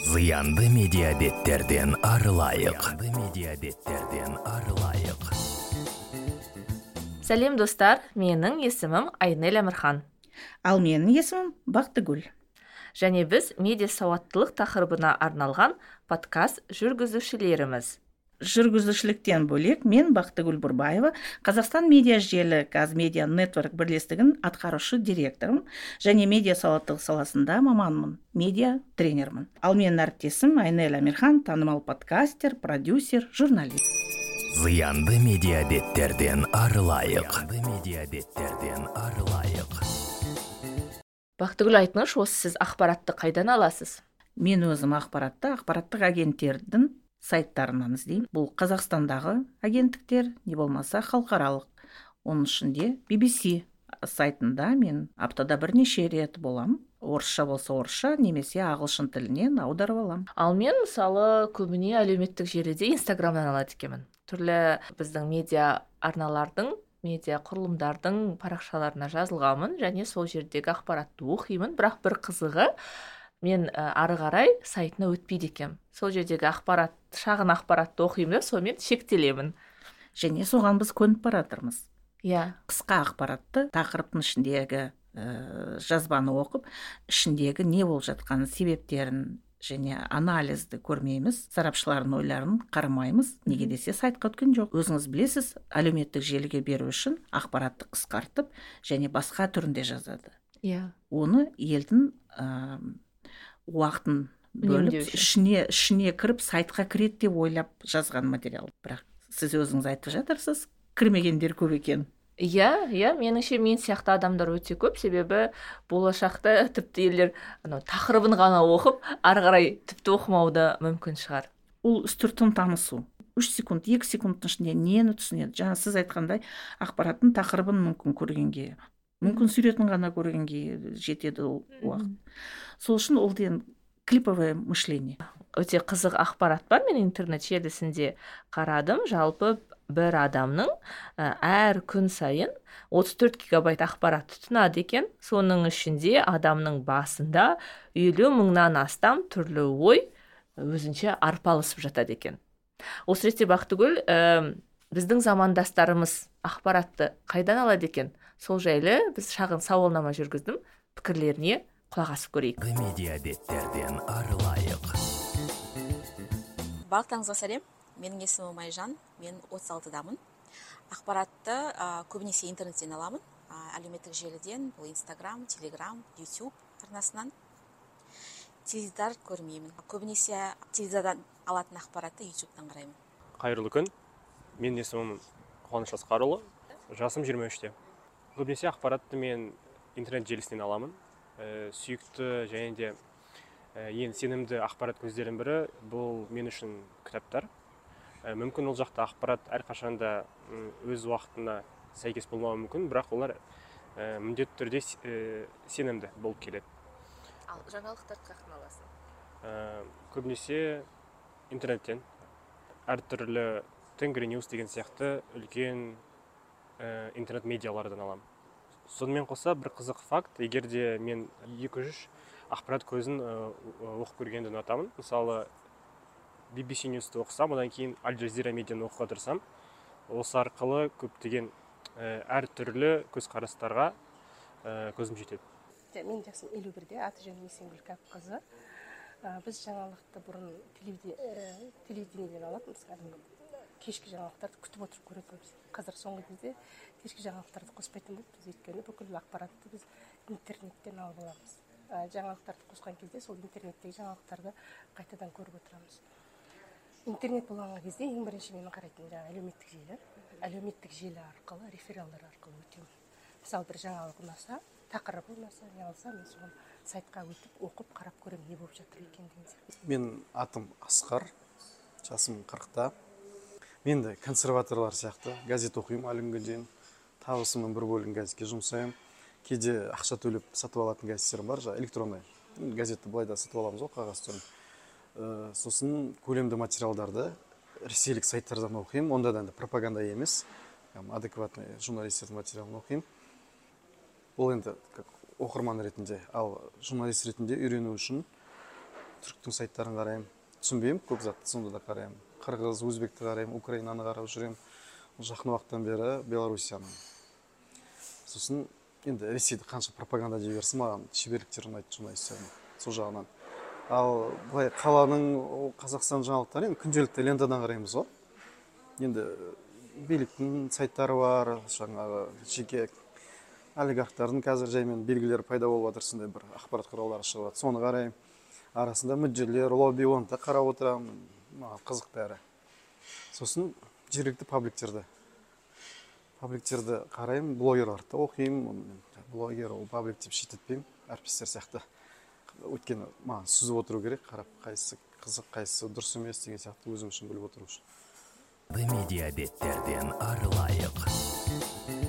зыянды медиабеттерден арылайық. Медиабеттерден арылайық. Сәлем достар. Менің есімім айнель әмірхан. Ал менің есімім бақтыгүл. Және біз медиа сауаттылық тақырыбына арналған подкаст жүргізушілеріміз. Жүргізушіліктен бөлек мен бақтыгүл бұрбаева қазақстан медиа желі қазмедиа нетворк бірлестігінің атқарушы директорымын және медиа сауаттылық саласында маманмын медиа тренермін. Ал менің әріптесім айнель амирхан танымал подкастер продюсер журналист. Зыянды медиабеттерден арылайық. Зыянды медиабеттерден арылайық. Бақтыгүл айтыңызшы осы сіз ақпаратты қайдан аласыз? Мен өзім ақпаратты ақпараттық агенттердің сайттарынан іздеймін бұл қазақстандағы агенттіктер не болмаса халықаралық. Оның ішінде BBC сайтында мен аптада бірнеше рет боламын. Орысша болса орысша немесе ағылшын тілінен аударып аламын. Ал мен мысалы көбіне әлеуметтік желіде инстаграмнан алады екенмін. Түрлі біздің медиа арналардың медиа құрылымдардың парақшаларына жазылғанмын және сол жердегі ақпаратты оқимын. Бірақ бір қызығы мен ары қарай сайтына өтпейді екенмін. Сол жердегі ақпарат шағын ақпаратты оқимын да сонымен шектелемін. Және соған біз көніп бара жатырмыз иә. Қысқа ақпаратты тақырыптың ішіндегі ә, жазбаны оқып ішіндегі не болып жатқанын себептерін және анализді көрмейміз сарапшылардың ойларын қарамаймыз. Неге десе сайтқа өткен жоқ. Өзіңіз білесіз әлеуметтік желіге беру үшін ақпаратты қысқартып және басқа түрінде жазады. Иә. Оны елдің уақытын бөліп ішіне ішіне кіріп сайтқа кіреді деп ойлап жазған материал. Бірақ сіз өзіңіз айтып жатырсыз кірмегендер көп екен. Иә иә меніңше мен сияқты адамдар өте көп. Себебі болашақта тіпті елдер анау тақырыбын ғана оқып ары қарай тіпті оқымауы да мүмкін шығар. Ол үстіртін танысу. Үш секунд екі секундтың ішінде нені түсінеді? Жаңа сіз айтқандай ақпараттың тақырыбын мүмкін көргенге мүмкін суретін ғана көргенге жетеді ол уақыт. Сол үшін ол деген клиповое мышление. Өте қызық ақпарат бар. Мен интернет желісінде қарадым. Жалпы бір адамның әр күн сайын 34 гигабайт ақпарат тұтынады екен. Соның ішінде адамның басында елу мыңнан астам түрлі ой өзінше арпалысып жатады екен. Осы ретте бақтыгүл ә, біздің замандастарымыз ақпаратты қайдан алады екен? Сол жайлы біз шағын сауалнама жүргіздім. Пікірлеріне құлақ асып көрейік медиабеттерден арылайық барлықтарыңызға сәлем. Менің есімім майжан. Мен 36 алтыдамын ақпаратты ә, көбінесе интернеттен аламын. Ә, әлеуметтік желіден бұл инстаграм телеграм ютуб арнасынан. Теледидар көрмеймін. Көбінесе теледидардан алатын ақпаратты ютубтан қараймын. Қайырлы күн. Менің есімім қуаныш асқарұлы жасым 23-те көбінесе ақпаратты мен интернет желісінен аламын. Сүйікті және де ә, ең сенімді ақпарат көздерінің бірі бұл мен үшін кітаптар. Ә, мүмкін ол жақта ақпарат әрқашанда өз уақытына сәйкес болмауы мүмкін бірақ олар ә, міндетті түрде ә, сенімді болып келеді. Ал жаңалықтарды қаяқтан аласың? Ә, көбінесе интернеттен. Әртүрлі тенгринюс деген сияқты үлкен ә, интернет медиалардан аламын. Сонымен қоса бір қызық факт. Егер де мен екі үш ақпарат көзін оқып көргенді ұнатамын. Мысалы BBC ньюсты оқысам одан кейін аль джазира медианы оқуға тырысамын осы арқылы көптеген әртүрлі көзқарастарға көзім жетеді. Менің жасым елу бірде аты жөнім есенгүл кәпқызы біз жаңалықты бұрын телевидениеден алатынбыз кәдімгі кешкі жаңалықтарды күтіп отырып көретінбіз. Қазір соңғы кезде кешкі жаңалықтарды қоспайтын болыппыз өйткені бүкіл ақпаратты біз интернеттен алып аламыз. Жаңалықтарды қосқан кезде сол интернеттегі жаңалықтарды қайтадан көріп отырамыз. Интернет болған кезде ең бірінші менің қарайтыным жаңағы әлеуметтік желі. Әлеуметтік желі арқылы рефералдар арқылы өтемін. Мысалы бір жаңалық ұнаса тақырыбы ұнаса не алса мен соны сайтқа өтіп оқып қарап көремін не болып жатыр екен деген сияқты. Менің атым асқар жасым қырықта. Мен де консерваторлар сияқты газет оқимын әлі күнге дейін. Табысымның бір бөлігін газетке жұмсаймын. Кейде ақша төлеп сатып алатын газеттер бар жаңағы электронный. Газетті былай да сатып аламыз ғой қағаз түрін. Ә, сосын көлемді материалдарды ресейлік сайттардан оқимын. Онда да пропаганда емес. Адекватный журналистердің материалын оқимын. Бұл енді как оқырман ретінде ал журналист ретінде үйрену үшін түріктің сайттарын қараймын. Түсінбеймін көп затты сонда да қараймын. Қырғыз өзбекті қараймын украинаны қарап жүремін жақын уақыттан бері белоруссияны. Сосын енді ресейді қанша пропаганда дей берсін маған шеберліктер ұнайды журналистердің сол жағынан. Ал былай қаланың қазақстан жаңалықтары енді күнделікті лентадан қараймыз ғой. Енді биліктің сайттары бар жаңағы жеке олигархтардың қазір жаймен белгілері пайда болып жатыр сондай бір ақпарат құралдары шығып жатыр. Соны қараймын арасында мүдделер лобби оны да қарап отырамын. Маған қызық бәрі сосын жергілікті пабликтерді пабликтерді қараймын блогерларды да оқимын блогер ол паблик деп шеттетпеймін әріптестер сияқты. Өйткені маған сүзіп отыру керек қарап қайсысы қызық қайсысы дұрыс емес деген сияқты өзім үшін біліп отыру үшін. Медиабеттерден арылайық.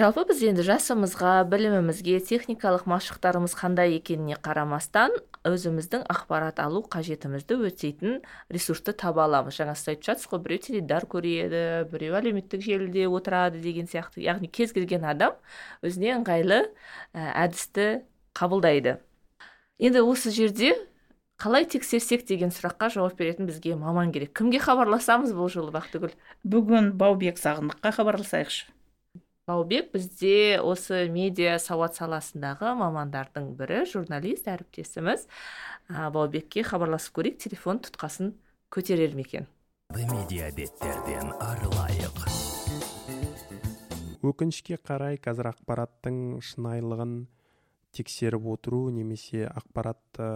Жалпы біз енді жасымызға білімімізге техникалық машықтарымыз қандай екеніне қарамастан өзіміздің ақпарат алу қажетімізді өтейтін ресурсты таба аламыз. Жаңа сіз айтып жатсыз ғой біреу теледидар көреді біреу әлеуметтік желіде отырады деген сияқты. Яғни кез келген адам өзіне ыңғайлы әдісті қабылдайды. Енді осы жерде қалай тексерсек деген сұраққа жауап беретін бізге маман керек. Кімге хабарласамыз бұл жолы бақтыгүл? Бүгін баубек сағындыққа хабарласайықшы. Баубек бізде осы медиа сауат саласындағы мамандардың бірі журналист әріптесіміз баубекке хабарласып көрейік телефон тұтқасын көтерер ме екен? Медиабеттерден арылайық. Өкінішке қарай қазір ақпараттың шынайылығын тексеріп отыру немесе ақпаратты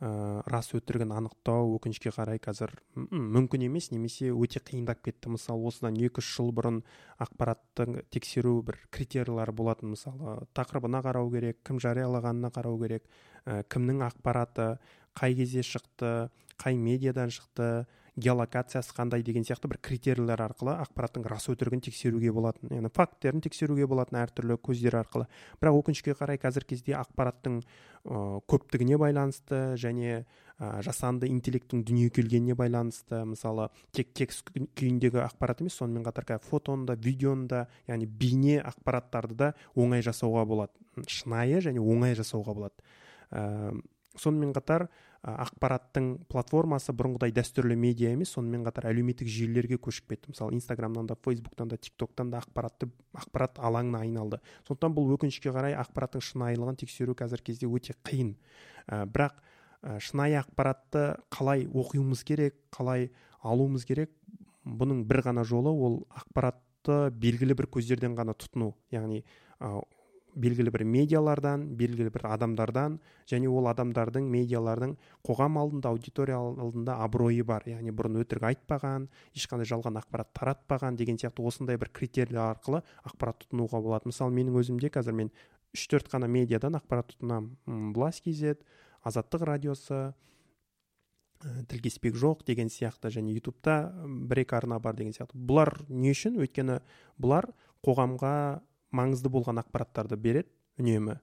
ә, рас өтірігін анықтау өкінішке қарай қазір мүмкін емес немесе өте қиындап кетті. Мысалы осыдан екі үш жыл бұрын ақпаратты тексеру бір критериялары болатын. Мысалы тақырыбына қарау керек кім жариялағанына қарау керек ә, кімнің ақпараты қай кезде шықты қай медиадан шықты геолокациясы қандай деген сияқты бір критерийлер арқылы ақпараттың рас өтірігін тексеруге болатын яғни факттерін тексеруге болатын әртүрлі көздер арқылы. Бірақ өкінішке қарай қазіргі кезде ақпараттың ә, көптігіне байланысты және ә, жасанды интеллекттің дүниеге келгеніне байланысты мысалы тек текст күйіндегі ақпарат емес сонымен қатар қазір фотоны да видеоны да яғни бейне ақпараттарды да оңай жасауға болады шынайы және оңай жасауға болады ә, сонымен қатар ақпараттың платформасы бұрынғыдай дәстүрлі медиа емес сонымен қатар әлеуметтік желілерге көшіп кетті. Мысалы инстаграмнан да фейсбуктан да тик токтан да ақпаратты ақпарат алаңына айналды. Сондықтан бұл өкінішке қарай ақпараттың шынайылығын тексеру қазіргі кезде өте қиын. Ә, бірақ ә, шынайы ақпаратты қалай оқуымыз керек қалай алуымыз керек бұның бір ғана жолы ол ақпаратты белгілі бір көздерден ғана тұтыну. Яғни белгілі бір медиалардан белгілі бір адамдардан және ол адамдардың медиалардың қоғам алдында аудитория алдында абыройы бар. Яғни бұрын өтірік айтпаған ешқандай жалған ақпарат таратпаған деген сияқты осындай бір критерийлер арқылы ақпарат тұтынуға болады. Мысалы менің өзімде қазір мен үш төрт қана медиадан ақпарат тұтынамын блас kz азаттық радиосы тілдеспек жоқ деген сияқты және ютубта бір екі арна бар деген сияқты. Бұлар не үшін? Өйткені бұлар қоғамға маңызды болған ақпараттарды береді үнемі.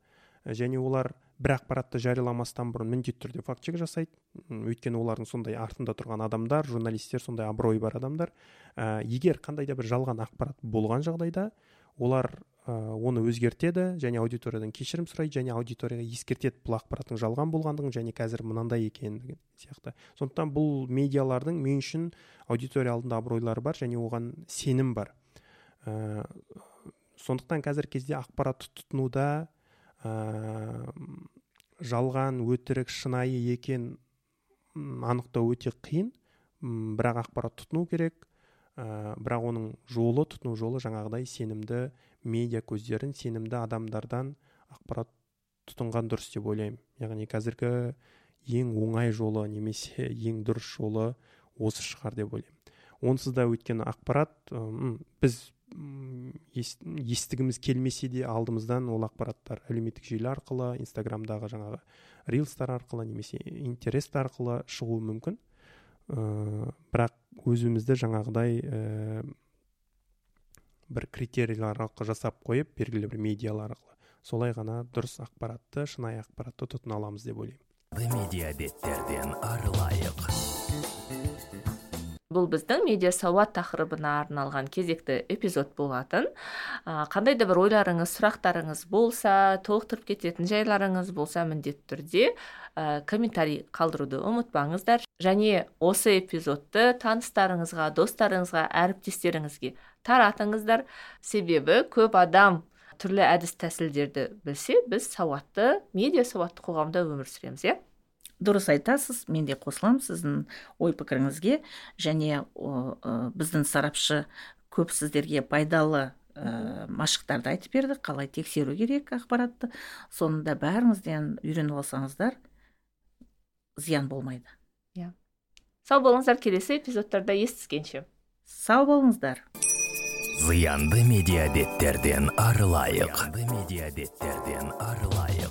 Және олар бір ақпаратты жарияламастан бұрын міндетті түрде факт чек жасайды өйткені олардың сондай артында тұрған адамдар журналистер сондай абыройы бар адамдар. Ә, егер қандай да бір жалған ақпарат болған жағдайда олар ә, оны өзгертеді және аудиториядан кешірім сұрайды және аудиторияға ескертеді бұл ақпараттың жалған болғандығын және қазір мынандай екендігін сияқты. Сондықтан бұл медиалардың мен үшін аудитория алдында абыройлары бар және оған сенім бар. Ә, сондықтан қазіргі кезде ақпаратты тұтынуда ә, жалған өтірік шынайы екен анықтау өте қиын. Бірақ ақпарат тұтыну керек. Ә, бірақ оның жолы тұтыну жолы жаңағыдай сенімді медиа көздерін сенімді адамдардан ақпарат тұтынған дұрыс деп ойлаймын. Яғни қазіргі ең оңай жолы немесе ең дұрыс жолы осы шығар деп ойлаймын. Онсыз да өйткені ақпарат біз естігіміз келмесе де алдымыздан ол ақпараттар әлеуметтік желі арқылы инстаграмдағы жаңағы рилстар арқылы немесе интерест арқылы шығуы мүмкін. Ә, бірақ өзімізді жаңағыдай ә, бір критерийлер арқылы жасап қойып белгілі бір медиалар арқылы солай ғана дұрыс ақпаратты шынайы ақпаратты тұтына аламыз деп ойлаймын. Медиабеттерден арылайық. Бұл біздің медиа сауат тақырыбына арналған кезекті эпизод болатын. Қандай да бір ойларыңыз сұрақтарыңыз болса толықтырып кететін жайларыңыз болса міндетті түрде ә, комментарий қалдыруды ұмытпаңыздар. Және осы эпизодты таныстарыңызға достарыңызға әріптестеріңізге таратыңыздар. Себебі көп адам түрлі әдіс тәсілдерді білсе біз сауатты медиа сауатты қоғамда өмір сүреміз иә? Дұрыс айтасыз мен де қосыламын сіздің ой пікіріңізге. Және біздің сарапшы көп сіздерге пайдалы ә, машықтарды айтып берді қалай тексеру керек ақпаратты. Соны бәріңізден үйреніп алсаңыздар зиян болмайды. Иә. Сау болыңыздар келесі эпизодтарда естіскенше. Сау болыңыздар. Зиянды медиа арылайық. Зиянды медиа арылайық.